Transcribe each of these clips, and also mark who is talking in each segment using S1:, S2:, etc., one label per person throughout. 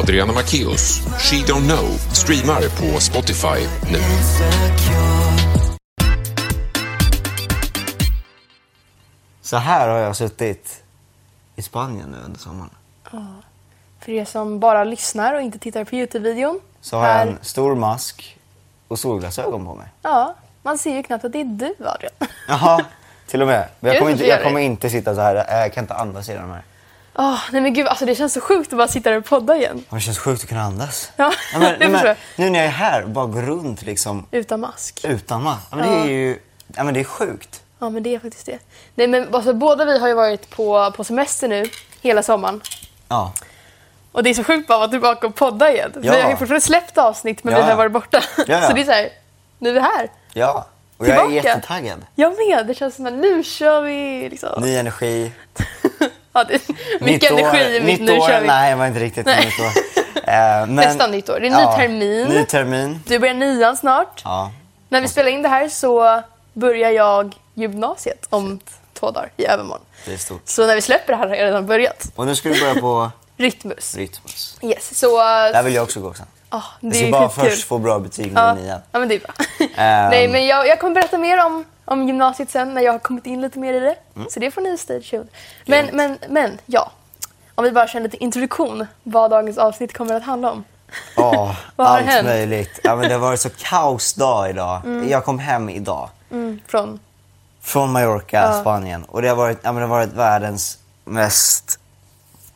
S1: Adriana Macchios, She Don't Know, streamar på Spotify nu.
S2: Så här har jag suttit i Spanien nu under sommaren.
S3: För er som bara lyssnar och inte tittar på Youtube-videon.
S2: Så har
S3: här-
S2: jag en stor mask och solglasögon på mig.
S3: Ja, man ser ju knappt att det är du Adrian.
S2: Jaha, till och med. Jag kommer, inte, jag kommer inte sitta så här. Jag kan inte andas i de här.
S3: Åh, nej men gud, alltså det känns så sjukt att bara sitta där och podda igen.
S2: Det känns sjukt att kunna andas.
S3: Ja,
S2: men,
S3: det
S2: men, nu när jag är här, bara gå runt liksom
S3: Utan mask.
S2: utan mask. Ja, men det är ju ja, men det är sjukt.
S3: Ja, men det är faktiskt det. Nej, men alltså, båda vi har ju varit på, på semester nu hela sommaren.
S2: Ja.
S3: Och det är så sjukt bara att vara tillbaka och podda igen.
S2: Ja.
S3: Vi har ju fortfarande släppt avsnitt, men
S2: Ja.
S3: vi har varit borta.
S2: Ja, ja.
S3: Så det är så här, nu är vi här.
S2: ja. Och jag är
S3: Tillbaka.
S2: jättetaggad.
S3: Jag med, det känns som att nu kör vi. Liksom.
S2: Ny energi.
S3: Ja, det, mycket
S2: Nytt år-
S3: energi mitt
S2: nytt
S3: nu
S2: år,
S3: kör vi.
S2: Nej, det var inte riktigt
S3: Nej.
S2: nytt år. Eh, men,
S3: Nästan nytt år. Det är ny termin.
S2: Ny termin.
S3: Du börjar nian snart.
S2: Ja.
S3: När vi spelar in det här så börjar jag gymnasiet om två dagar i övermorgon.
S2: Det är stort.
S3: Så när vi släpper det här har jag redan börjat.
S2: Och nu ska du börja på
S3: Rytmus.
S2: Rytmus.
S3: Yes, så...
S2: Där vill jag också gå sen.
S3: Ah, det
S2: Jag ska bara först få bra betyg nu
S3: Ja,
S2: nian.
S3: ja, men det är bra.
S2: Ehm.
S3: Nej, men jag, jag kommer berätta mer om, om gymnasiet sen när jag har kommit in lite mer i det.
S2: Mm.
S3: Så det får ni stay tuned. Men, men, men, ja. Om vi bara kör en lite introduktion vad dagens avsnitt kommer att handla om.
S2: Ja,
S3: har
S2: allt
S3: hänt?
S2: möjligt. Ja, men det har varit så kaosdag idag. Jag kom hem idag
S3: Mm, från...
S2: från Mallorca,
S3: Ja.
S2: Spanien. Och det har varit, ja, men det har varit världens mest...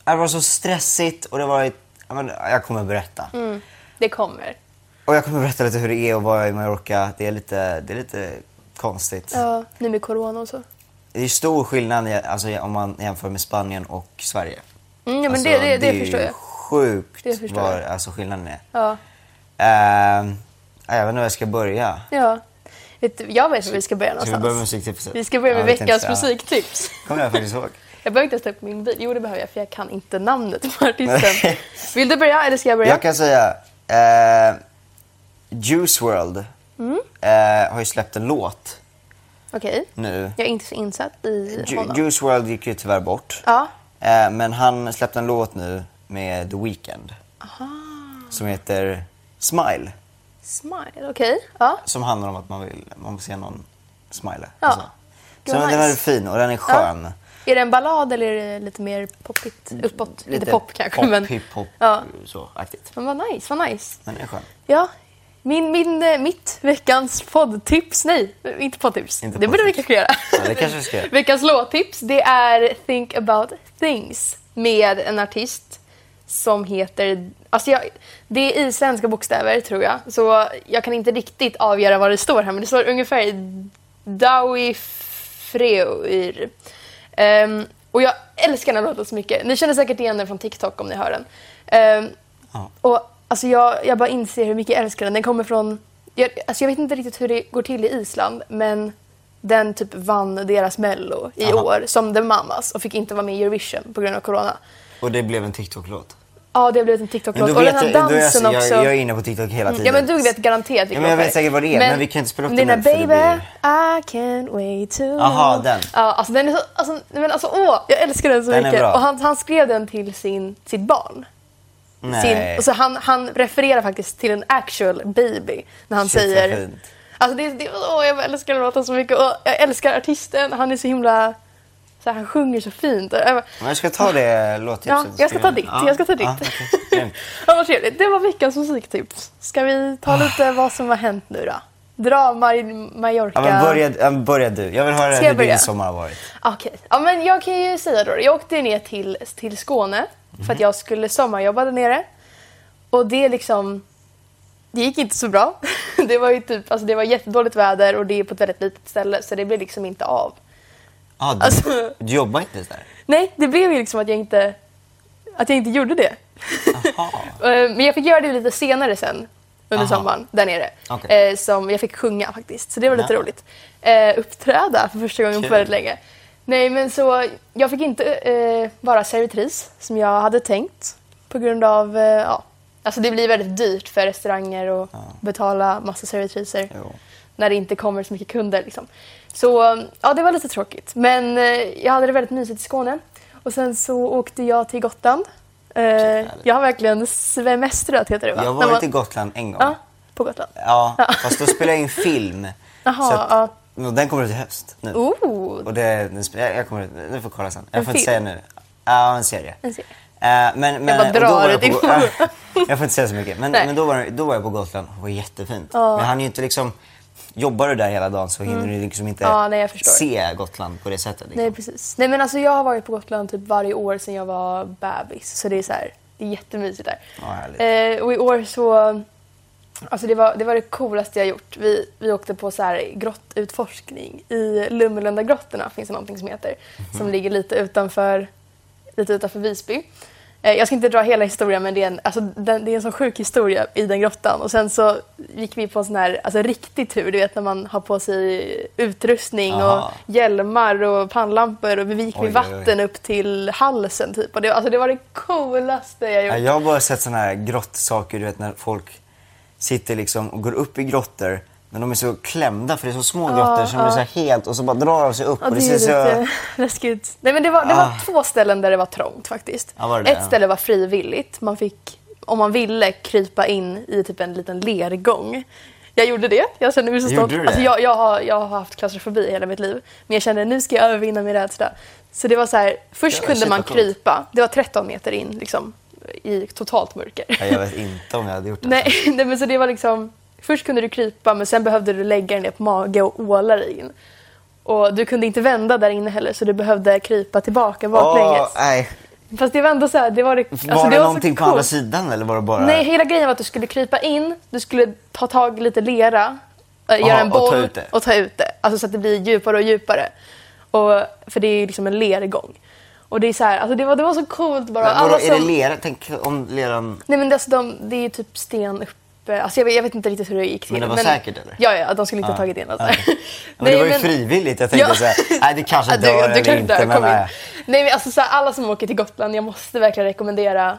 S2: Det var så stressigt och det har varit... Ja, men, jag kommer berätta.
S3: Mm, det kommer.
S2: Och jag kommer berätta lite hur det är att vara i Mallorca. Det är lite, det är lite konstigt.
S3: Ja, nu med corona och så.
S2: Det är stor skillnad alltså, om man jämför med Spanien och Sverige.
S3: Mm, ja, men
S2: Alltså,
S3: det, det, det,
S2: är
S3: förstår jag.
S2: sjukt
S3: Det förstår
S2: vad
S3: jag.
S2: alltså, skillnaden är.
S3: Ja.
S2: Ehm, jag vet inte var jag ska börja.
S3: ja. Vet du, jag vet var vi ska börja
S2: Ska vi
S3: någonstans.
S2: börja med musiktipset?
S3: Vi ska börja med
S2: Ja,
S3: veckans
S2: ja.
S3: musiktips.
S2: kommer jag faktiskt ihåg.
S3: Jag behöver inte ens ta upp min bil. Jo, det behöver jag för jag kan inte namnet på artisten. Vill du börja eller ska jag börja?
S2: Jag kan säga, eh, Juice WRLD
S3: Mm.
S2: eh, har ju släppt en låt
S3: Okej.
S2: nu.
S3: Jag är inte så insatt i
S2: Ju-
S3: honom.
S2: Juice WRLD gick ju tyvärr bort.
S3: Ja.
S2: Eh, men han släppte en låt nu med The Weeknd. Som heter Smile.
S3: Smile, okej. Ja.
S2: Som handlar om att man vill, man vill se någon smile.
S3: Ja.
S2: Alltså.
S3: Gud,
S2: Så
S3: vad
S2: den är
S3: nice.
S2: fin och den är skön.
S3: Är det en ballad eller är det lite mer poppigt? Uppåt? Lite, pop kanske.
S2: Pop,
S3: men...
S2: hiphop,
S3: Ja.
S2: så aktigt.
S3: men vad nice, vad nice.
S2: Den är skön.
S3: Ja. Min, min, eh, mitt veckans poddtips, nej, inte poddtips.
S2: Inte
S3: det borde vi kanske göra.
S2: Ja, det kanske vi ska göra.
S3: veckans låttips, det är Think about things med en artist som heter, alltså jag, det är isländska bokstäver tror jag, så jag kan inte riktigt avgöra vad det står här, men det står ungefär Dawi Freur. Ehm, och jag älskar den här låten så mycket. Ni känner säkert igen den från TikTok om ni hör den. Ehm,
S2: Ja.
S3: och alltså jag, jag bara inser hur mycket jag älskar den. Den kommer från... Jag, alltså jag vet inte riktigt hur det går till i Island, men den typ vann deras mello i
S2: Aha.
S3: år som The Mamas och fick inte vara med i Eurovision på grund av corona.
S2: Och det blev en TikTok-låt.
S3: Ja, det har blivit en
S2: Men
S3: TikTok-låt. Och den här
S2: då är jag,
S3: dansen
S2: jag,
S3: också.
S2: jag är inne på TikTok hela tiden.
S3: Ja men du vet garanterat vilken
S2: Ja, men jag vet säkert vad det är, men vi kan inte spela upp den
S3: den Baby, I can't wait to
S2: Aha,
S3: know.
S2: den.
S3: Ja, alltså den är så, alltså, men alltså åh, jag älskar den så
S2: Den är
S3: mycket.
S2: bra.
S3: Och han, han skrev den till sin, sitt barn. Sin,
S2: Nej.
S3: och så han, han refererar faktiskt till en actual baby när han
S2: Shit,
S3: säger...
S2: fint.
S3: Alltså det, det, åh, jag älskar låten så mycket och jag älskar artisten. Han är så himla... Här, han sjunger så fint. Jag bara,
S2: jag ska ta det låttipset.
S3: Ja, jag ska ta ditt. Jag ska ta ditt.
S2: Ja. Grymt.
S3: Ja. Det var veckans musiktips. Ska vi ta lite vad som har hänt nu då? Dra Mar- Mallorca.
S2: ja, men börja, ja, börja du. Jag vill höra
S3: jag
S2: hur
S3: börja?
S2: din sommar har varit.
S3: Okej, ja, men jag kan ju säga då. Jag åkte ner till, till Skåne för att jag skulle sommarjobba där nere. Och det liksom... Det gick inte så bra. Det var ju typ, alltså det var jättedåligt väder och det är på ett väldigt litet ställe så det blev liksom inte av.
S2: Ah, du,
S3: Alltså-
S2: du jobbar inte där?
S3: Nej, det blev ju liksom att jag inte, att jag inte gjorde det. Eh, Men jag fick göra det lite senare sen under
S2: Aha.
S3: sommaren där nere.
S2: Okej.
S3: Eh, som jag fick sjunga faktiskt, så det var lite
S2: Ja.
S3: roligt. Eh, uppträda för första gången på väldigt länge. Nej men så, jag fick inte eh, vara servitris som jag hade tänkt. På grund av, eh, ja, alltså det blir väldigt dyrt för restauranger att betala massa servitriser.
S2: Jo.
S3: när det inte kommer så mycket kunder. Liksom. Så ja, det var lite tråkigt. Men eh, jag hade det väldigt mysigt i Skåne. Och sen så åkte jag till Gotland. Eh, jag har verkligen svemestrat heter det va?
S2: Jag har varit
S3: man-
S2: i Gotland en gång.
S3: Ja, på Gotland.
S2: Ja, fast då spelade jag in film.
S3: Jaha,
S2: så att,
S3: ja.
S2: den kommer ut i höst nu.
S3: Oh,
S2: Och det, jag, jag kommer, du får kolla sen. Jag
S3: En
S2: får inte
S3: film?
S2: säga nu. Ja, en serie.
S3: En serie.
S2: Eh, men, men,
S3: bara
S2: och då
S3: drar
S2: var jag på, Go- Jag får inte säga så mycket. Men, men då, var, då var jag på Gotland och det var jättefint. Men han ju inte liksom... Jobbar du där hela dagen så hinner du liksom inte
S3: Mm. Ja, nej,
S2: se Gotland på det sättet. Liksom.
S3: nej precis. Nej men alltså jag har varit på Gotland typ varje år sedan jag var bebis. Så det är så här, det är jättemysigt där.
S2: Ja.
S3: Eh, och i år så, alltså det var det, var det coolaste jag gjort. Vi, vi åkte på så här grottutforskning. I Lummelunda grottorna finns det någonting som heter.
S2: Mhm.
S3: Som ligger lite utanför, lite utanför Visby. Eh, jag ska inte dra hela historien men det är, en, alltså, det är en sån sjuk historia i den grottan. Och sen så gick vi på en sån här alltså, riktig tur, du vet när man har på sig utrustning
S2: Aha.
S3: och hjälmar och pannlampor och vi gick med
S2: oj, oj.
S3: vatten upp till halsen typ. Och det, alltså, det var det coolaste jag gjort.
S2: Ja, jag har bara sett såna här grottsaker, du vet när folk sitter liksom och går upp i grottor. Men de är så klämda för det är så små grottor så de är så helt och så bara drar de sig upp.
S3: Ja,
S2: och
S3: det
S2: det
S3: är
S2: ser så...
S3: läskigt. Nej, men det var, det var
S2: Ah.
S3: två ställen där det var trångt faktiskt.
S2: Ja, var det det?
S3: Ett
S2: Ja.
S3: ställe var frivilligt. Man fick, om man ville, krypa in i typ en liten lergång. Jag gjorde det. Jag kände mig så stolt.
S2: Det?
S3: Alltså, jag, jag, har, jag har haft klaustrofobi hela mitt liv. Men jag kände nu ska jag övervinna min rädsla. Så det var så här, först
S2: Ja,
S3: kunde man krypa. Det var 13 meter in liksom, i totalt mörker.
S2: Ja, jag vet inte om jag hade gjort det.
S3: Nej, nej men så det var liksom... Först kunde du krypa men sen behövde du lägga dig ner på mage och åla dig in. Och du kunde inte vända där inne heller så du behövde krypa tillbaka baklänges.
S2: Åh, nej.
S3: Fast det var ändå så här, det var det... Alltså,
S2: Var det,
S3: var så
S2: någonting på andra sidan eller var det bara...
S3: Nej, hela grejen var att du skulle krypa in, du skulle ta tag i lite lera, äh, göra en
S2: och ta
S3: boll
S2: ut det.
S3: och ta ut det. Alltså så att det blir djupare och djupare. Och, för det är ju liksom en lergång. Och det är så här, alltså det var, det var så coolt bara.
S2: Men vadå,
S3: Alla
S2: är det lera? Tänk om leran...
S3: Nej men alltså, de, det är ju typ sten uppe. Alltså jag, vet, jag vet inte riktigt hur det gick till.
S2: Men det var säkert, eller?
S3: Ja, ja, de skulle inte
S2: Ja.
S3: ha tagit in.
S2: Okej.
S3: där.
S2: Men det var ju frivilligt. Jag tänkte så här, nej, det kanske
S3: Ja,
S2: dör eller
S3: kanske
S2: inte,
S3: dör,
S2: men nej.
S3: Nej men alltså så här, alla som åker till Gotland, jag måste verkligen rekommendera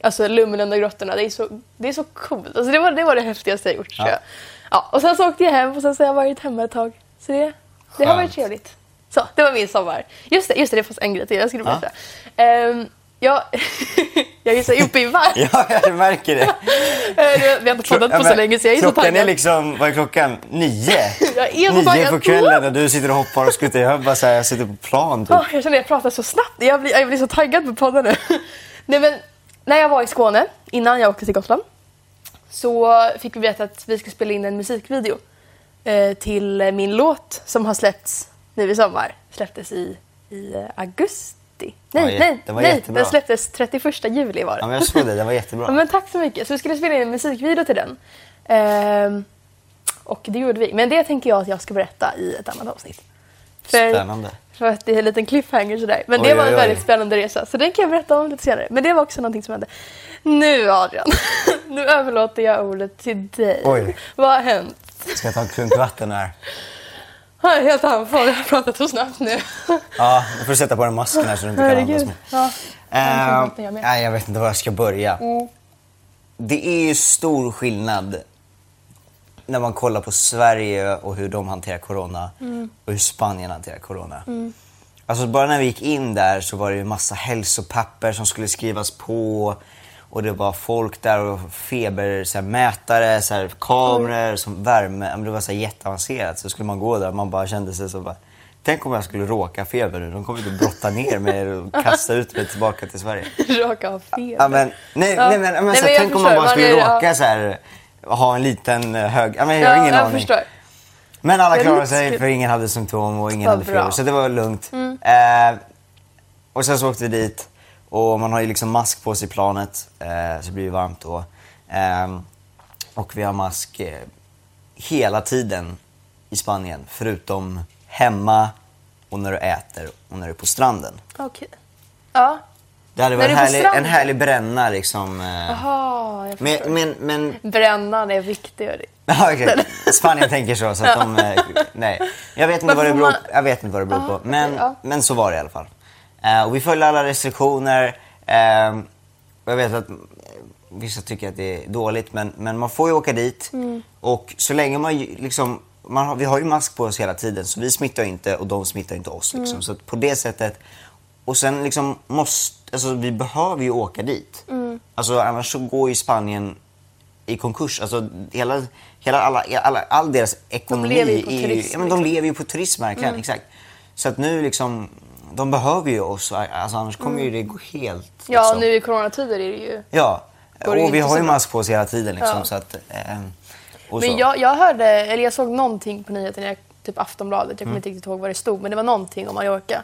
S3: Alltså Lummelunda grottorna, det är så, det är så coolt. Alltså, det, var, det var det häftigaste jag gjort
S2: Ja.
S3: jag. Ja, och sen så åkte jag hem och sen så har jag varit hemma ett tag. Så det, det har varit trevligt. Så, det var min sommar. Just det, just det, det fanns en grej till jag skulle
S2: Ja.
S3: berätta. Ehm, jag, Jag är så uppe i varv.
S2: ja, jag märker det.
S3: Eh, vi har inte poddat på ja,
S2: så
S3: länge så jag är så taggad.
S2: Klockan är liksom, vad är klockan? Nio?
S3: jag är så
S2: Nio på kvällen och du sitter och hoppar och skuttar. Jag bara så här, jag sitter på plan typ.
S3: Oh, jag känner att jag pratar så snabbt. Jag blir, jag blir så taggad på podden nu. Nej men, när jag var i Skåne innan jag åkte till Gotland så fick vi veta att vi ska spela in en musikvideo eh, till min låt som har släppts nu i sommar. Släpptes i, i eh, augusti
S2: 90.
S3: Nej,
S2: nej, den,
S3: nej den släpptes 31 juli var det.
S2: Ja, men jag såg det, den var jättebra.
S3: ja, men tack så mycket. Så vi skulle spela in en musikvideo till den. Ehm, och det gjorde vi. Men det tänker jag att jag ska berätta i ett annat avsnitt. För,
S2: spännande.
S3: För att det är en liten cliffhanger sådär. Men
S2: oj,
S3: det var en
S2: oj, oj.
S3: väldigt spännande resa. Så den kan jag berätta om lite senare. Men det var också någonting som hände. Nu Adrian, nu överlåter jag ordet till dig.
S2: Oj.
S3: Vad har hänt?
S2: Ska jag ta en klunk vatten här?
S3: Jag är helt andfådd, jag har pratat så snabbt nu.
S2: Ja, då får du sätta på dig masken här så du inte kan andas mer.
S3: Ja.
S2: Eh,
S3: jag
S2: nej, jag vet inte var jag ska börja.
S3: Mm.
S2: Det är ju stor skillnad när man kollar på Sverige och hur de hanterar corona
S3: Mm.
S2: och hur Spanien hanterar corona. Alltså bara när vi gick in där så var det ju massa hälsopapper som skulle skrivas på och det var folk där och febermätare, så här, så kameror, som värme. Det var så här, jätteavancerat. Så skulle man gå där man bara kände sig så bara Tänk om jag skulle råka feber nu. De kommer inte brotta ner mig och kasta ut mig tillbaka till Sverige.
S3: Råkar ha fel.
S2: Ja, men, nej, nej, men, men,
S3: Nej,
S2: så,
S3: men jag
S2: tänk om man bara
S3: Man
S2: skulle
S3: ja.
S2: råka så här, ha en liten eh, hög... Ja, men jag har ingen
S3: jag
S2: aning.
S3: förstår.
S2: Men alla klarade sig för ingen hade symptom och ingen hade feber. Så det var lugnt. Eh, och sen så åkte vi dit och man har ju liksom mask på sig i planet eh, så det blir ju varmt då. Eh, och vi har mask eh, hela tiden i Spanien förutom hemma och när du äter och när du är på stranden.
S3: Okej. Ja.
S2: Det hade
S3: När
S2: varit
S3: du är på
S2: härlig, en
S3: stranden?
S2: härlig bränna liksom. Eh,
S3: Jaha, jag förstår.
S2: men, men, men
S3: Brännan är viktig. hörru.
S2: Ja, okej. Spanien tänker så. så att de, eh, nej. Jag vet, inte
S3: Men
S2: vad det
S3: får
S2: beror,
S3: man-
S2: jag vet inte vad det beror på.
S3: okej,
S2: Men,
S3: ja.
S2: men så var det i alla fall. Eh, och vi följde alla restriktioner. Eh, jag vet att vissa tycker att det är dåligt, men, men man får ju åka dit.
S3: Mm.
S2: Och så länge man liksom man har, vi har ju mask på oss hela tiden så vi smittar inte och de smittar inte oss. Liksom. Så att på det sättet. Och sen liksom måste, alltså vi behöver ju åka dit. Alltså annars så går ju Spanien i konkurs. Alltså hela, hela alla, alla, all deras ekonomi
S3: lever ju på turism,
S2: ja, men de
S3: liksom.
S2: lever ju på turism verkligen. Exakt. Så att nu liksom, de behöver ju oss. Alltså annars kommer ju det gå helt.
S3: Ja,
S2: liksom.
S3: nu i coronatider är det ju...
S2: Ja, och vi har ju mask på oss hela tiden liksom.
S3: Ja.
S2: Så att, eh,
S3: Men
S2: så.
S3: jag, jag hörde, eller jag såg någonting på nyheterna, jag- typ Aftonbladet, jag kommer
S2: Mm.
S3: inte riktigt ihåg vad det stod, men det var någonting om Mallorca.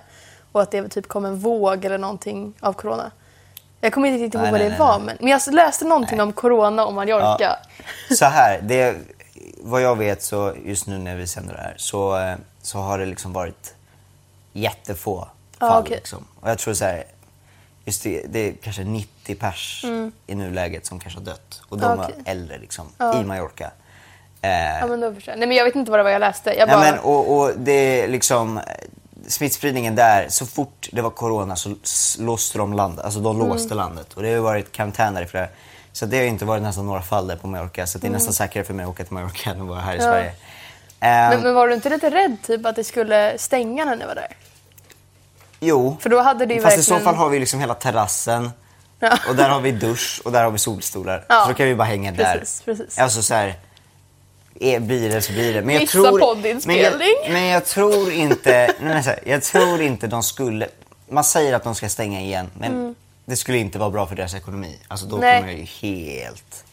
S3: Och att det typ kom en våg eller någonting av corona. Jag kommer inte riktigt ihåg
S2: Nej,
S3: vad
S2: nej,
S3: det
S2: nej,
S3: var,
S2: nej.
S3: men, men jag läste någonting om corona och Mallorca.
S2: Så här, det, vad jag vet så just nu när vi sänder det här så, eh, så har det liksom varit jättefå
S3: Ja,
S2: fall.
S3: okej.
S2: liksom. Och jag tror så här, just det, det är kanske 90 pers i nuläget som kanske har dött. Och de
S3: Mm. Ja, okej.
S2: är äldre liksom,
S3: Ja.
S2: i Mallorca. Eh,
S3: Ja, men då förstår jag. Nej, men jag vet inte vad det var jag läste. Jag
S2: Nej,
S3: bara,
S2: men, och, och det är liksom eh, smittspridningen där, så fort det var corona så låste de landet. Alltså de
S3: Mm.
S2: låste landet. Och det har varit karantän där i flera Så det har inte varit nästan några fall där på Mallorca. Så det är
S3: Mm.
S2: nästan säkrare för mig att åka till Mallorca än att vara här i Sverige.
S3: men,
S2: Ehm,
S3: men var du inte lite rädd typ att det skulle stänga när ni var där?
S2: Jo,
S3: För då hade det ju
S2: fast i
S3: verkligen...
S2: så fall har vi liksom hela terrassen.
S3: Ja.
S2: Och där har vi dusch och där har vi solstolar.
S3: Ja,
S2: Så då kan vi bara hänga där.
S3: precis, precis.
S2: Alltså så här, är, blir det så blir det. Men jag
S3: Missa
S2: tror,
S3: poddinspelning.
S2: Men jag, men jag tror inte, nej, här, jag tror inte de skulle, man säger att de ska stänga igen men det skulle inte vara bra för deras ekonomi. Alltså då
S3: Mm. Nej.
S2: kommer det ju helt,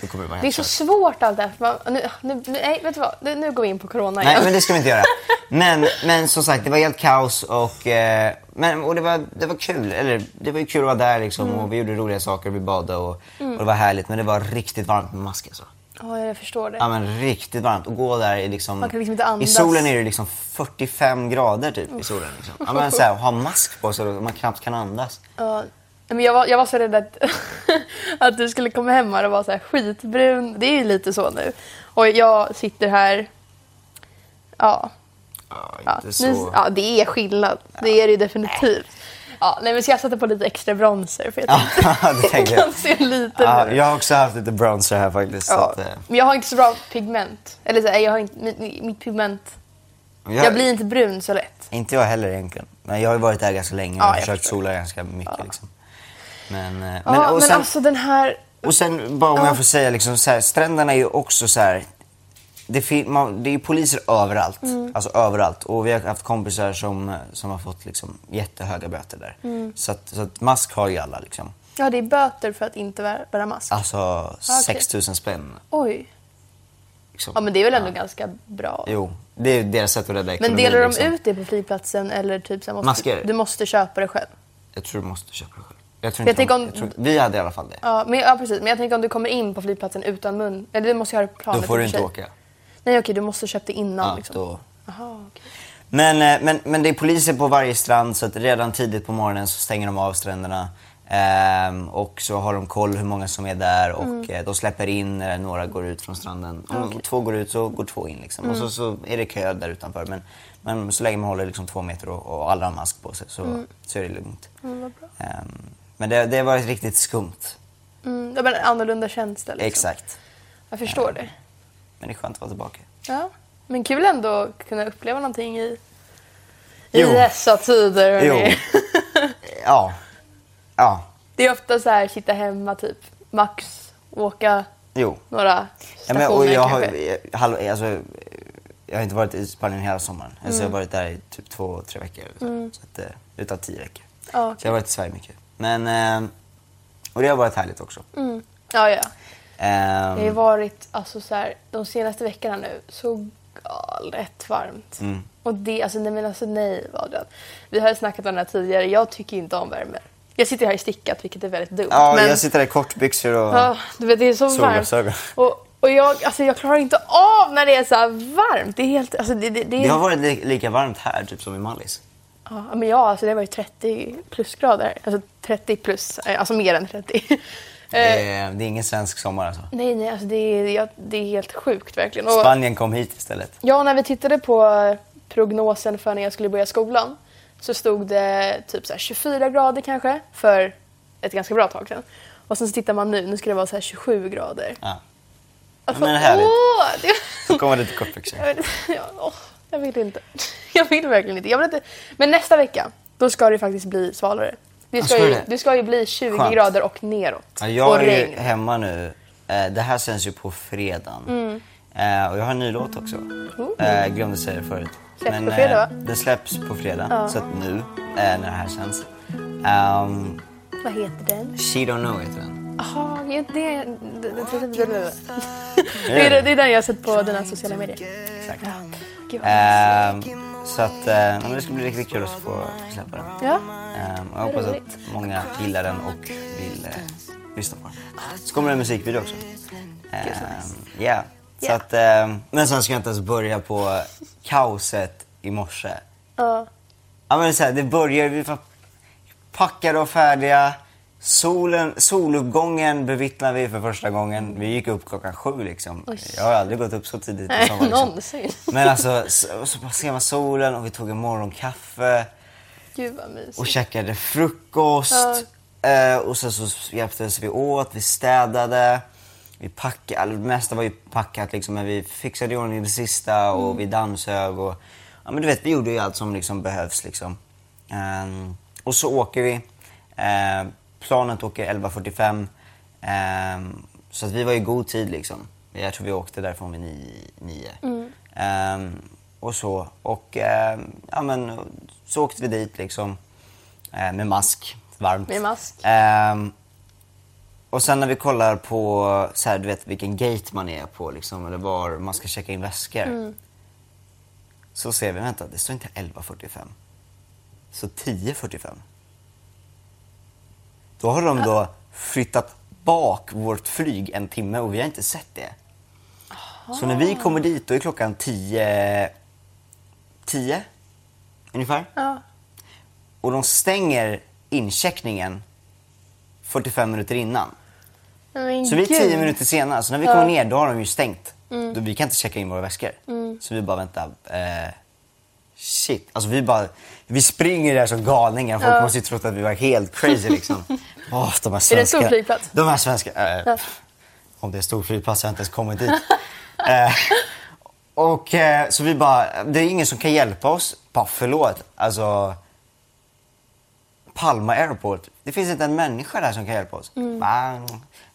S2: det
S3: Det är så svårt allt det här. Man, nu, nu, nej, vet du vad? Nu, nu går vi in på corona igen.
S2: Nej men det ska vi inte göra. Men, men som sagt det var helt kaos och, eh, men, och det, var, det var kul. Eller det var kul att vara där liksom
S3: Mm.
S2: och vi gjorde roliga saker, vi badade och, och det var härligt. Men det var riktigt varmt med mask alltså.
S3: Ja, jag förstår det.
S2: Ja men riktigt varmt. Och gå där i liksom...
S3: Man kan liksom inte
S2: I
S3: andas.
S2: solen är det liksom 45 grader typ i solen. Liksom. Ja men så här, ha mask på sig så man knappt kan andas.
S3: Ja, men jag, var, jag var så rädd att, att du skulle komma hem och vara så här skitbrun. Det är ju lite så nu. Och jag sitter här... Ja,
S2: Ja,
S3: ja,
S2: inte så...
S3: nu, ja det är skillnad. Det är det ju definitivt. Ja, nej, men så jag satte på lite extra bronzer för jag tänkte
S2: Ja, det jag.
S3: kan se lite
S2: Ja, jag har också haft lite bronzer här faktiskt.
S3: Ja,
S2: att, eh,
S3: men jag har inte så bra pigment. Eller så jag har inte, mitt, mitt pigment...
S2: jag,
S3: Jag blir inte brun så lätt.
S2: Inte jag heller egentligen. Men jag har ju varit där ganska länge och
S3: Ja,
S2: försökt sola ganska mycket. Liksom. Men, eh,
S3: Ja,
S2: men,
S3: men,
S2: och, sen,
S3: alltså den här...
S2: och sen, bara om
S3: Ja.
S2: jag får säga, liksom, så här, stränderna är ju också så här. Det, man, det är ju poliser överallt.
S3: Mm.
S2: Alltså överallt. Och vi har haft kompisar som, som har fått liksom, jättehöga böter där.
S3: Mm.
S2: Så, att, så att mask har ju alla liksom.
S3: Ja, det är böter för att inte bära, mask.
S2: Alltså
S3: okej.
S2: 6 000 spänn.
S3: Oj.
S2: Liksom.
S3: Ja, men det är väl ändå ganska bra.
S2: Jo, det är deras sätt att rädda
S3: Men
S2: ekonomin.
S3: delar de
S2: liksom.
S3: ut det på flygplatsen eller typ så måste,
S2: Masker?
S3: du måste köpa det själv?
S2: Jag tror du måste köpa det själv. Jag tror
S3: Jag
S2: inte de,
S3: tänker om-
S2: jag tror, vi hade i alla fall det.
S3: Ja, men, ja, precis. Men jag tänker om du kommer in på flygplatsen utan mun... Eller du måste göra planet
S2: Då får du inte åka.
S3: Nej, okej, du måste köpa det innan
S2: Ja,
S3: liksom.
S2: då.
S3: Jaha, okej.
S2: Men, eh, men, men det är poliser på varje strand så att redan tidigt på morgonen så stänger de av stränderna. Ehm, och så har de koll hur många som är där och
S3: Mm.
S2: eh, de släpper in när några går ut från stranden. Om två går ut så går två in liksom. Och
S3: Mm.
S2: så, så är det kö där utanför. Men, men så länge man håller liksom två meter och, och alla har mask på sig så, så är det lugnt.
S3: Mm, vad bra.
S2: Ehm, men det, det var riktigt skumt.
S3: Mm, ja, men annorlunda känsla liksom.
S2: Exakt.
S3: Jag förstår det.
S2: Men det är skönt att vara tillbaka.
S3: Ja. Men kul ändå att kunna uppleva någonting i, i
S2: Jo.
S3: dessa tider.
S2: Jo. Ja. Ja.
S3: Det är ofta så här, sitta hemma typ, max, åka
S2: Jo.
S3: några
S2: Ja,
S3: stationer
S2: men, och jag, har,
S3: kanske.
S2: jag, halv, alltså, jag har inte varit i Spanien hela sommaren. Alltså,
S3: Mm.
S2: jag har varit där i typ två, tre veckor. eller Så, att, eh, utav tio veckor.
S3: Ja,
S2: Så jag har varit i Sverige mycket. Men, eh, och det har varit härligt också.
S3: Mm. Ja, ja.
S2: Ehm,
S3: Det har varit alltså, så här, de senaste veckorna nu så galet varmt.
S2: Mm.
S3: Och det, alltså, nej men alltså nej Adrian. Vi har ju snackat om det här tidigare, jag tycker inte om värme. Jag sitter här i stickat vilket är väldigt dumt.
S2: ja,
S3: men,
S2: jag sitter där i kortbyxor och...
S3: ja, du vet, det är så varmt.
S2: Solglasögon.
S3: Och, och jag, alltså, jag klarar inte av när det är så här varmt. Det är helt, alltså, det, det, det,
S2: Det har varit li- lika varmt här typ som i Mallis.
S3: Ja, men ja, alltså det var ju 30 plusgrader. Alltså 30 plus, eh, alltså mer än 30.
S2: Det
S3: Eh,
S2: är, det är ingen svensk sommar alltså.
S3: nej, nej, alltså det är, det är helt sjukt verkligen. Och,
S2: Spanien kom hit istället.
S3: ja, när vi tittade på eh, prognosen för när jag skulle börja skolan så stod det typ så här 24 grader kanske för ett ganska bra tag sedan. Och sen så tittar man nu, nu ska det vara så här 27 grader.
S2: Ja.
S3: Alltså,
S2: men härligt.
S3: Åh, det,
S2: dit i kortbyxor.
S3: Jag, vet- ja, åh, jag vill inte. Jag vill verkligen inte. Jag vill inte. Men nästa vecka, då ska det faktiskt bli svalare. Det ska, ju,
S2: det?
S3: det ska ju bli 20
S2: Skönt.
S3: grader och neråt.
S2: Ja,
S3: och
S2: jag är ju hemma nu. Eh, Det här sänds ju på fredagen.
S3: Mm.
S2: Eh, och jag har en ny låt också. Eh, glömde säga det förut.
S3: Släpps på fredag,
S2: eh, Den släpps på fredag. Så att nu, eh, när det här sänds. Um,
S3: Vad heter den?
S2: She Don't Know heter den.
S3: Jaha, det, det, det, det, det, det, det, är, det är den jag har sett på dina sociala medier.
S2: Exakt.
S3: Gud
S2: Ehm, så att eh, det ska bli riktigt kul att få släppa den.
S3: Ja.
S2: Ehm, jag hoppas att många gillar den och vill eh, lyssna på den. Så kommer det en musikvideo också. Ehm, yeah. Så att, ehm, men sen ska jag inte ens börja på kaoset i morse.
S3: Ja.
S2: Ja, men det, är så här, det börjar, vi var packade och färdiga. Solen, soluppgången bevittnar vi för första gången. Vi gick upp klockan sju liksom.
S3: Oj.
S2: Jag har aldrig gått upp så tidigt.
S3: Nej,
S2: som var, liksom.
S3: någonsin.
S2: Men alltså, så, så ser man solen och vi tog en morgonkaffe
S3: Gud vad mysigt.
S2: och käkade frukost. Eh, och sen så hjälptes vi åt, vi städade. Vi packade, alltså, det mesta var ju packat liksom, men vi fixade i ordning det sista och
S3: Mm.
S2: vi dammsög och ja men du vet, vi gjorde ju allt som liksom behövs liksom. Ehm, och så åker vi. Ehm, planet åker 11.45. Ehm, så att vi var i god tid liksom. Jag tror vi åkte därifrån vid ni- nio.
S3: Mm.
S2: Ehm, och så. Och ehm, ja men så åkte vi dit liksom. eh, med mask. Varmt.
S3: Med mask.
S2: Ehm, och sen när vi kollar på så här, du vet, vilken gate man är på, liksom, eller var man ska checka in väskor.
S3: Mm.
S2: Så ser vi, vänta, det står inte 11.45. Så 10.45. Då har de då flyttat bak vårt flyg en timme och vi har inte sett det. Så när vi kommer dit, då är klockan 10... 10 ungefär.
S3: Ja.
S2: Och de stänger incheckningen 45 minuter innan.
S3: Men
S2: Så vi är. 10 minuter senare, så när vi kommer ner då har de ju stängt. Då, vi kan inte checka in våra väskor. Så vi bara, vänta. Eh, shit. Alltså vi bara, vi springer där som galningar. Folk måste ju trott att vi var helt crazy liksom. Åh, de här svenska,
S3: Är det en stor flygplats?
S2: De här svenska, eh, pff, om det är en stor flygplats har jag inte ens kommit dit. eh, och eh, så vi bara, det är ingen som kan hjälpa oss. Bara förlåt, alltså. Palma Airport. Det finns inte en människa där som kan hjälpa oss. Ah,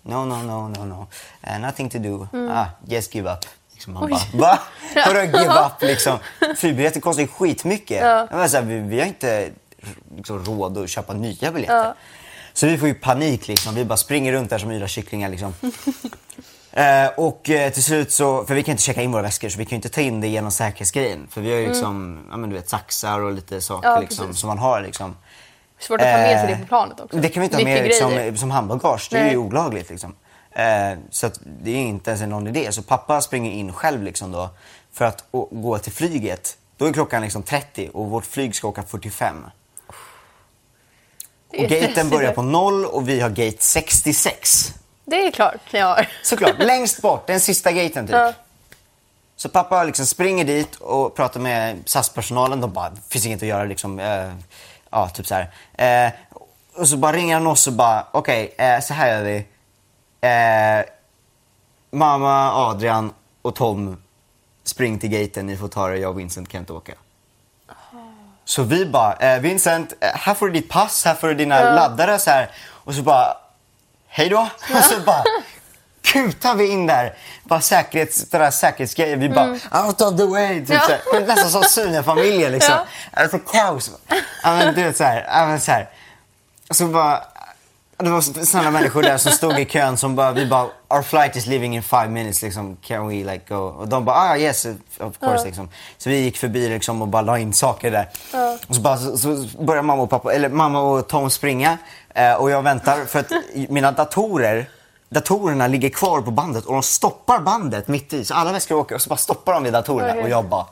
S2: no, no, no, no, no. Uh, nothing to do. Ah, just give up. Liksom man
S3: Oj.
S2: bara, va? Vadå give up liksom? Flygbiljetter kostar ju skitmycket.
S3: Ja.
S2: Jag så här, vi, vi har inte liksom, råd att köpa nya biljetter.
S3: Ja.
S2: Så vi får ju panik liksom. Vi bara springer runt där som yra kycklingar liksom. Eh, och eh, till slut så, för vi kan inte checka in våra väskor så vi kan inte ta in det genom säkerhetsgrejen. För vi har ju liksom, ja men du vet saxar och lite saker
S3: Ja,
S2: liksom, som man har liksom.
S3: Svårt att ta med sig
S2: Eh,
S3: det på planet också.
S2: Det kan vi inte ha med som,
S3: grejer.
S2: som handbagage. Det är ju olagligt liksom. Eh, så det är inte ens någon idé. Så pappa springer in själv liksom då för att gå till flyget. Då är klockan liksom 30 och vårt flyg ska åka 45.
S3: Det är
S2: Och gaten börjar på noll och vi har gate 66.
S3: Det är klart jag har.
S2: Såklart, längst bort, den sista gaten typ.
S3: Ja.
S2: Så pappa liksom springer dit och pratar med SAS-personalen. De bara, det finns inget att göra liksom. Eh, ja, typ så här. Eh, och så bara ringer han oss och bara, okej, eh, så här gör vi. Eh, mamma, Adrian och Tom, spring till gaten. Ni får ta det, jag och Vincent kan inte åka. Så vi bara, eh, Vincent, eh, här får du ditt pass, här får du dina laddare så här. Och så bara, hej då. Och så bara kutar vi in där. Bara säkerhets, där säkerhetsgrejen. Vi bara, out of the way. Typ,
S3: Ja.
S2: så här. Nästan som Sune-familjen liksom.
S3: Ja.
S2: Alltså kaos. Ja men du vet så här. Ja, men, så här. Och så bara, det var sådana människor där som stod i kön som bara, vi bara, our flight is leaving in five minutes liksom, can we like go? Och de bara, ah yes of course liksom. Så vi gick förbi liksom och bara la in saker där. Och så, bara, så, så började mamma och pappa, eller mamma och Tom springa. Eh, och jag väntar för att mina datorer, datorerna ligger kvar på bandet och de stoppar bandet mitt i. Så alla väskor åker och så bara stoppar de vid datorerna
S3: Okej.
S2: och jag bara,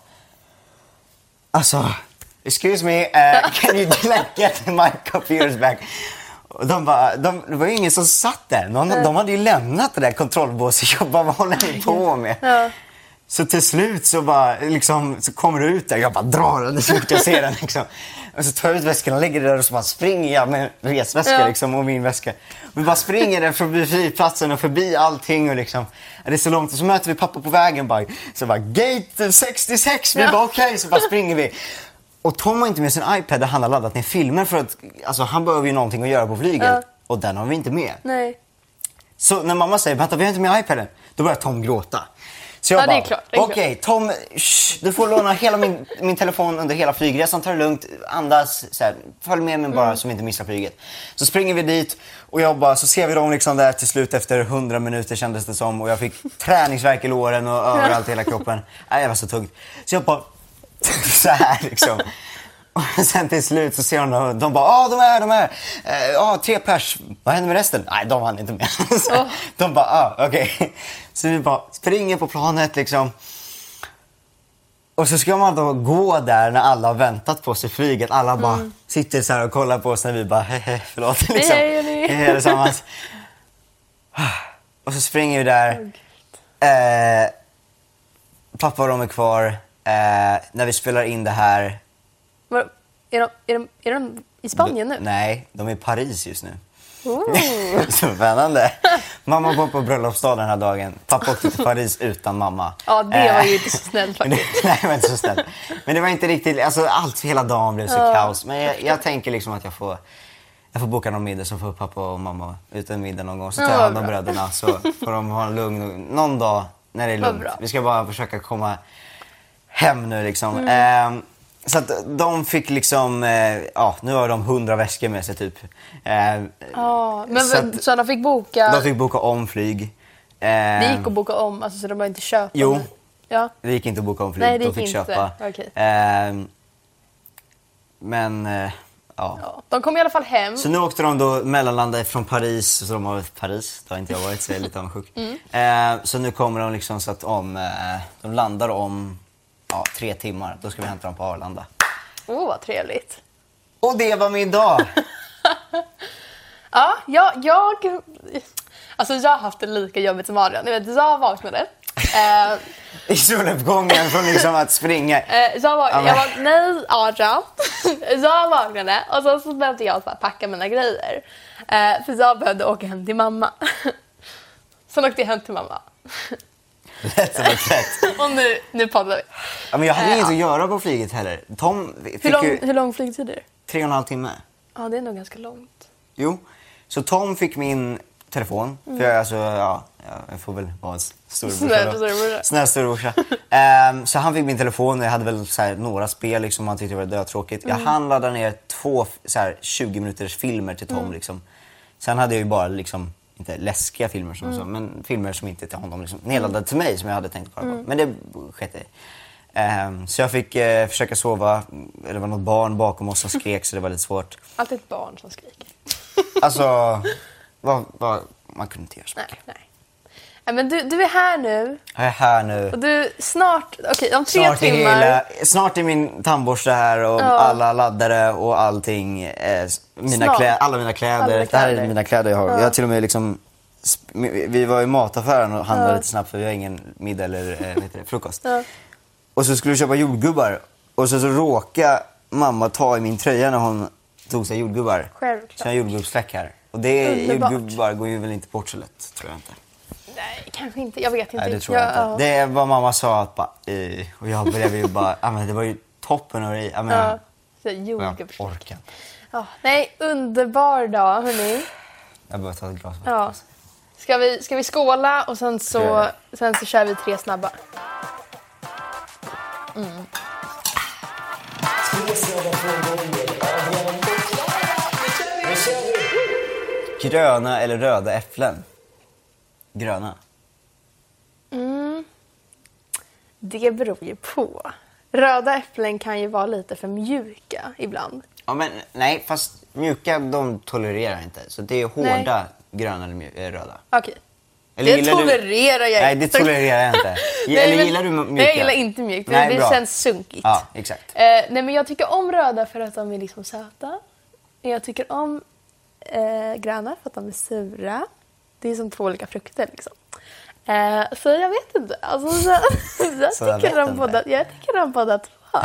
S2: Alltså, excuse me, uh, can you like get my computers back? De bara, de, det var ju ingen som satt där. Någon, de hade ju lämnat det där kontrollbåset och bara, vad håller ni på med?
S3: Ja.
S2: Så till slut så, bara, liksom, så kommer du ut där jag bara drar den så fort jag ser den. Liksom. Och så tar jag ut väskan och lägger det där och så bara springer jag med resväska
S3: Ja.
S2: liksom, och min väska. Vi bara springer där förbi flygplatsen och förbi allting och liksom, det är så långt. Och så möter vi pappa på vägen bara, så bara gate 66, vi
S3: Ja.
S2: bara okej, så bara springer vi. Och Tom har inte med sin iPad där han har laddat ner filmer för att alltså, han behöver ju någonting att göra på flyget.
S3: Ja.
S2: Och den har vi inte med.
S3: Nej.
S2: Så när mamma säger vänta vi har inte med iPaden, då börjar Tom gråta. Så jag
S3: Ja, det
S2: bara,
S3: det
S2: okej Tom, shh, du får låna hela min, min telefon under hela flygresan, ta det lugnt, andas, så här, följ med mig bara
S3: Mm.
S2: så vi inte missar flyget. Så springer vi dit och jag bara, så ser vi dem liksom där till slut efter 100 minuter kändes det som och jag fick träningsvärk i låren och överallt i hela kroppen. Nej, jag var så tungt. Så jag bara, så här liksom. Och sen till slut så ser de, dem, de bara ah de är, de är. Eh, Ja, tre pers. Vad händer med resten? Nej, de hann inte med. Så. De bara, ah, okej. Så vi bara springer på planet liksom. Och så ska man då gå där när alla har väntat på sig flyget. Alla bara sitter så här och kollar på oss när vi bara, hehe, förlåt. Liksom.
S3: hej, hörni.
S2: Hej allesammans. Och så springer vi där. Eh, pappa och de är kvar. Eh, när vi spelar in det här.
S3: Var, är, de, är, de, är de i Spanien nu?
S2: Nej, de är i Paris just nu.
S3: Oh.
S2: Så spännande. Mamma var på bröllopsdag den här dagen. Pappa åkte till Paris utan mamma.
S3: Ja, det var
S2: Eh,
S3: ju inte så snällt faktiskt.
S2: Nej, det var inte så snällt. Men det var inte riktigt, alltså allt, hela dagen blev så
S3: Ja,
S2: kaos. Men jag, jag tänker liksom att jag får, jag får boka någon middag så får pappa och mamma ut en middag någon gång. Så tar
S3: Ja,
S2: jag hand om bröderna så får de ha en lugn, någon dag när det är lugnt. Vi ska bara försöka komma hem nu liksom.
S3: Mm.
S2: Ehm, så att de fick liksom, eh, ja nu har de hundra väskor med sig typ. Ehm,
S3: Ja, men
S2: så att-
S3: så de fick boka...
S2: de fick boka om flyg.
S3: Det
S2: Ehm,
S3: gick att boka om, alltså, så de behöver inte köpa.
S2: Jo.
S3: Ja.
S2: Det gick inte att boka om flyg,
S3: Nej, det
S2: de fick
S3: inte.
S2: köpa.
S3: Okej.
S2: Ehm, men, eh, ja.
S3: Ja, de kom i alla fall hem.
S2: Så nu åkte de då mellanlanda från Paris, så de har varit Paris, det har inte jag varit så jag är lite avundsjuk.
S3: Mm.
S2: Ehm, så nu kommer de liksom så att om, eh, de landar om ja, tre timmar, då ska vi hämta dem på Arlanda.
S3: Åh, vad trevligt.
S2: Och det var min dag!
S3: Ja, jag, jag... Alltså jag har haft det lika jobbigt som Adrian. Ni vet, jag vaknade. Eh,
S2: I soluppgången från liksom att springa.
S3: eh, jag, var,
S2: Ja, men-
S3: jag var, nej Adrian. jag vaknade och så, så behövde jag packa mina grejer. Eh, för jag behövde åka hem till mamma. Sen åkte jag hem till mamma.
S2: Lätt som ett tvätt.
S3: Och nu, nu poddar vi.
S2: Ja, men jag hade
S3: Eh,
S2: inget
S3: ja.
S2: att göra på flyget heller. Tom fick
S3: Hur lång,
S2: ju
S3: hur lång flygtid är det?
S2: tre och en halv timme.
S3: Ja, det är nog ganska långt.
S2: Jo, så Tom fick min telefon. För jag, alltså, ja, jag får väl vara en storebrorsa
S3: Snäll storebrorsa.
S2: Storebrorsa. Ehm, så han fick min telefon och jag hade väl så här, några spel liksom han tyckte det var dötråkigt. Jag hann ladda ner två så här, 20 minuters filmer till Tom liksom. Sen hade jag ju bara liksom, inte läskiga filmer som så, men filmer som inte till honom liksom, nedladdade till mig som jag hade tänkt kolla på. Men det sket i. Ehm, så jag fick eh, försöka sova, det var något barn bakom oss som skrek så det var lite svårt.
S3: Alltid ett barn som skriker.
S2: Alltså, vad, vad, man kunde inte göra så mycket.
S3: nej. nej men du, du är här nu
S2: Jag är här nu.
S3: och du snart, okej om tre
S2: Snart
S3: timmar.
S2: hela, snart är min tandborste här och
S3: Ja.
S2: alla laddare och allting. Eh, mina klä, alla mina kläder.
S3: Alla
S2: Det här är mina kläder jag har.
S3: Ja.
S2: Jag har till och med liksom... Vi var i mataffären och handlade
S3: Ja.
S2: lite snabbt för vi har ingen middag eller eh, det, frukost.
S3: Ja.
S2: Och så skulle vi köpa jordgubbar. Och så, så råkade mamma ta i min tröja när hon tog sig jordgubbar.
S3: Självklart.
S2: Så jag har jordgubbsfläck här. Och det,
S3: Underbart.
S2: jordgubbar går ju väl inte bort så lätt, tror jag inte.
S3: Nej, kanske inte. Jag vet inte.
S2: Nej, det tror jag inte.
S3: ja.
S2: Det är vad mamma sa att bara, eh, och jag blev ju bara, ja men det var ju toppen och i, ja men,
S3: Ja.
S2: Jag orkar inte.
S3: Ja. Nej, underbar dag hörni.
S2: Jag behöver ta ett glas.
S3: Ja. Ska vi, ska vi skåla och sen så, sen så kör vi tre snabba.
S2: Gröna eller röda äpplen? Gröna.
S3: Mm. Det beror ju på. Röda äpplen kan ju vara lite för mjuka ibland.
S2: Ja men nej, fast mjuka de tolererar inte. Så det är hårda gröna eller eh, röda.
S3: Okej.
S2: Eller
S3: det
S2: gillar du-
S3: tolererar jag
S2: Nej, det
S3: inte.
S2: tolererar jag inte.
S3: Nej,
S2: eller
S3: men-
S2: gillar du mjuka?
S3: Nej, jag gillar inte mjukt.
S2: Nej,
S3: det
S2: bra.
S3: känns sunkigt.
S2: Ja, exakt.
S3: Eh, nej, men jag tycker om röda för att de är liksom söta. Jag tycker om eh, gröna för att de är sura. Det är som två olika frukter liksom. Eh, så jag vet inte. Alltså, så, jag,
S2: Så jag
S3: tycker
S2: inte.
S3: båda, jag tycker om båda två.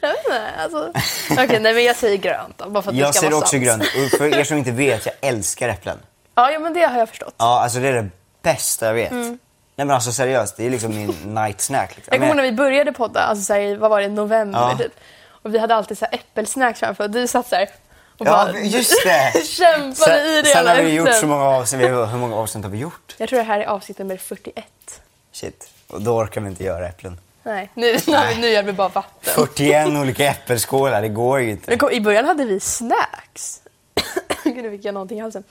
S3: jag vet inte. Alltså. Okej, nej men jag säger grönt då, bara för att det
S2: Jag
S3: ska vara
S2: också
S3: sant.
S2: grönt. Och för er som inte vet, jag älskar äpplen.
S3: Ja, ja, men det har jag förstått.
S2: Ja, alltså det är det bästa jag vet. Nej men alltså seriöst, det är liksom min night snack. Liksom.
S3: Jag kommer ihåg när vi började podda, alltså så här, vad var det, november
S2: Ja.
S3: typ. Och vi hade alltid så här äppelsnacks framför och du satt så här
S2: Ja, just det!
S3: kämpade
S2: Sen,
S3: i det
S2: sen har vi gjort så många avsnitt. Hur många avsnitt har vi gjort?
S3: Jag tror det här är avsnitt nummer 41.
S2: Shit. Och då orkar vi inte göra äpplen.
S3: Nej, nu, nu, nu gör vi bara vatten.
S2: 41 olika äppelskålar, det går ju inte.
S3: Kom, I början hade vi snacks. Gud, nu fick jag någonting i halsen.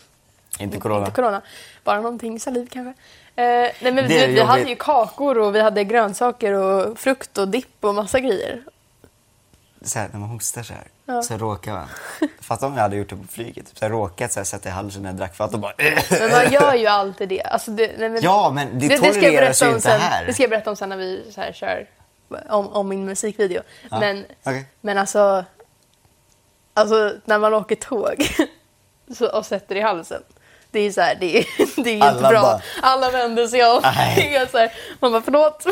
S2: Inte corona.
S3: Inte corona. Bara någonting saliv kanske. Eh, nej, men vi, vi hade ju kakor och vi hade grönsaker och frukt och dipp och massa grejer.
S2: Så här, när man hostar så här,
S3: Ja.
S2: så råkar man... Fatta om jag hade gjort det på flyget. Typ, så här, råkat så här, sätta i halsen när jag drack vatten och bara...
S3: Men man gör ju alltid det. Alltså det nej, men,
S2: Ja, men det
S3: jag
S2: tolereras ju inte
S3: sen,
S2: här.
S3: Det ska jag berätta om sen när vi så här kör om, om min musikvideo.
S2: Ja,
S3: Men,
S2: okej.
S3: men alltså, alltså, när man åker tåg så, och sätter i halsen. Det är så här, det är, det är inte
S2: Alla
S3: bra.
S2: bara-
S3: Alla vänder sig om. Det så här, man bara förlåt,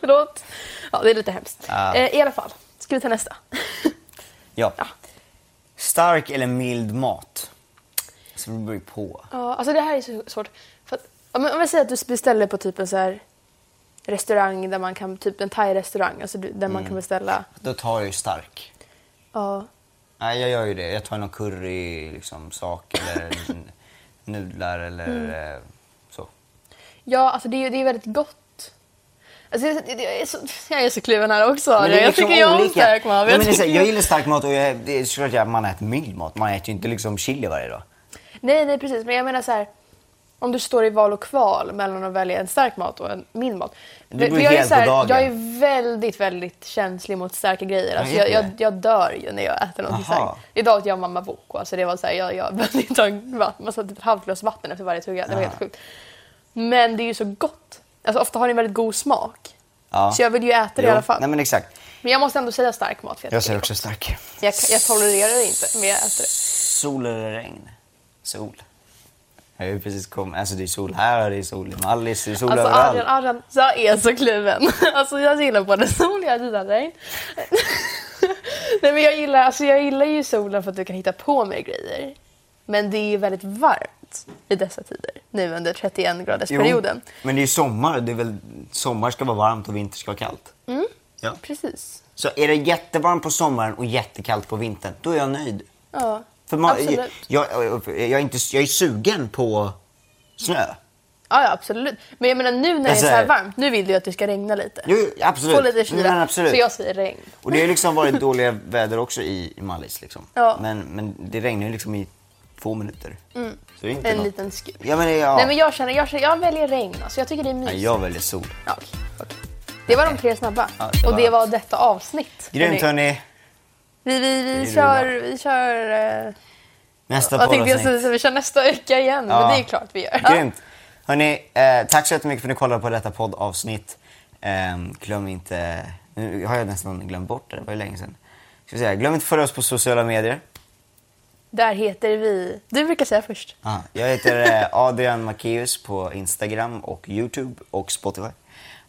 S3: förlåt. Ja, det är lite hemskt.
S2: Ja.
S3: Eh, I alla fall, ska vi ta nästa?
S2: ja. Stark eller mild mat? Så det beror på.
S3: Ja, alltså det här är så svårt. För att, om jag säger att du beställer på typ en så här restaurang där man kan, typ en thai-restaurang, alltså där man
S2: Mm.
S3: kan beställa,
S2: Då tar jag ju stark.
S3: ja,
S2: Nej, jag gör ju det. Jag tar någon curry, liksom, sak eller nudlar eller
S3: Mm.
S2: eh, så.
S3: ja alltså det är ju det är väldigt gott. Alltså jag, jag, är så, jag är så kluven här också. Jag
S2: liksom
S3: tycker jag om stark mat. Jag tycker-
S2: jag gillar stark mat och jag, det är såklart att man äter mild mat. Man äter ju inte liksom chili varje dag.
S3: Nej, nej precis. Men jag menar så här. Om du står i val och kval mellan att välja en stark mat och en mild mat.
S2: Det beror
S3: jag, är så här,
S2: på dagen.
S3: jag är väldigt, väldigt känslig mot starka grejer. Alltså
S2: Ja,
S3: jag,
S2: jag
S3: jag, dör ju när jag äter något
S2: Aha.
S3: starkt. Idag åt jag mamma boko. Alltså det var så här, jag, jag behövde inte en satte ett halvt glas vatten efter varje tugga. Det var
S2: Ja.
S3: helt sjukt. Men det är ju så gott. Alltså ofta har en väldigt god smak.
S2: Ja.
S3: Så jag vill ju äta det i
S2: Jo,
S3: alla fall.
S2: Nej men exakt.
S3: Men jag måste ändå säga stark mat. För jag,
S2: Jag säger också stark.
S3: jag, jag tolererar det inte, men jag äter det.
S2: Sol eller regn? Sol. Jag har ju precis kommit, alltså det är sol här det är sol i Mallis, det är sol
S3: Alltså
S2: överallt.
S3: Adrian, Adrian, jag är så kluven. Alltså jag gillar både sol jag gillar regn. Nej men jag gillar, alltså jag gillar ju solen för att du kan hitta på mer grejer. Men det är ju väldigt varmt i dessa tider. Nu under 31 graders
S2: Jo,
S3: perioden.
S2: Men det är ju sommar, det är väl, sommar ska vara varmt och vinter ska vara kallt.
S3: Mm.
S2: Ja.
S3: Precis.
S2: Så är det jättevarmt på sommaren och jättekallt på vintern, då är jag nöjd.
S3: Ja,
S2: För man,
S3: absolut.
S2: jag, jag, jag, är inte, jag är sugen på snö.
S3: Ja, ja, absolut. Men jag menar nu när det är
S2: Alltså,
S3: så här varmt, nu vill du att det ska regna lite.
S2: Jo, absolut.
S3: Få lite kyla.
S2: Men absolut.
S3: Så jag säger regn.
S2: Och det har liksom varit dåliga väder också i, i Mallis. Liksom.
S3: Ja.
S2: Men, men det regnar ju liksom i två minuter. Så det är inte
S3: En
S2: något.
S3: liten skur.
S2: Ja, men ja.
S3: Nej men jag känner, jag, känner, jag väljer regn. Alltså jag tycker det är mysigt.
S2: Nej, jag väljer sol.
S3: Ja, okej, okej. Det var de tre snabba.
S2: Ja, det
S3: och det var detta avsnitt.
S2: Grymt
S3: Hörni. Vi, vi, vi, kör, vi kör... Eh,
S2: Nästa
S3: jag tänkte jag
S2: poddavsnitt.
S3: säga, vi kör nästa vecka igen.
S2: Ja.
S3: Men det är klart vi gör.
S2: Grymt. Hörni, eh, tack så jättemycket för att ni kollade på detta poddavsnitt. Eh, glöm inte, nu har jag nästan glömt bort det, det var ju länge sedan. Ska säga, glöm inte att följa oss på sociala medier.
S3: Där heter vi... Du brukar säga först.
S2: Ah, jag heter eh, Adrian Macéus på Instagram och Youtube och Spotify.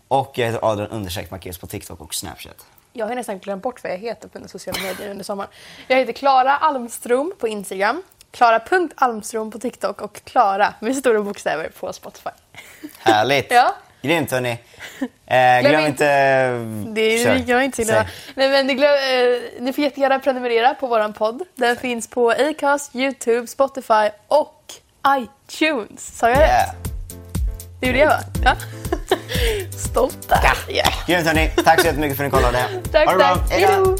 S2: Och jag heter Adrian understreck Macéus på TikTok och Snapchat.
S3: Jag har nästan glömt bort vad jag heter på mina sociala medier under sommaren. Jag heter Klara Almström på Instagram. Klara.almström på TikTok och Klara med stora bokstäver på Spotify.
S2: Härligt!
S3: Ja.
S2: Grymt hörni. Eh, glöm inte...
S3: Det
S2: Kör.
S3: är inte så.
S2: Säg.
S3: Nej, men glöm, eh, ni får jättegärna prenumerera på våran podd. Den finns på Acast, Youtube, Spotify och iTunes. Sa jag
S2: Yeah.
S3: rätt? Det gjorde jag va? Ja. Stolt där. Yeah.
S2: Grymt hörni. Tack så jättemycket för att ni kollade.
S3: Tack,
S2: ha det bra.
S3: tack.
S2: Hej då.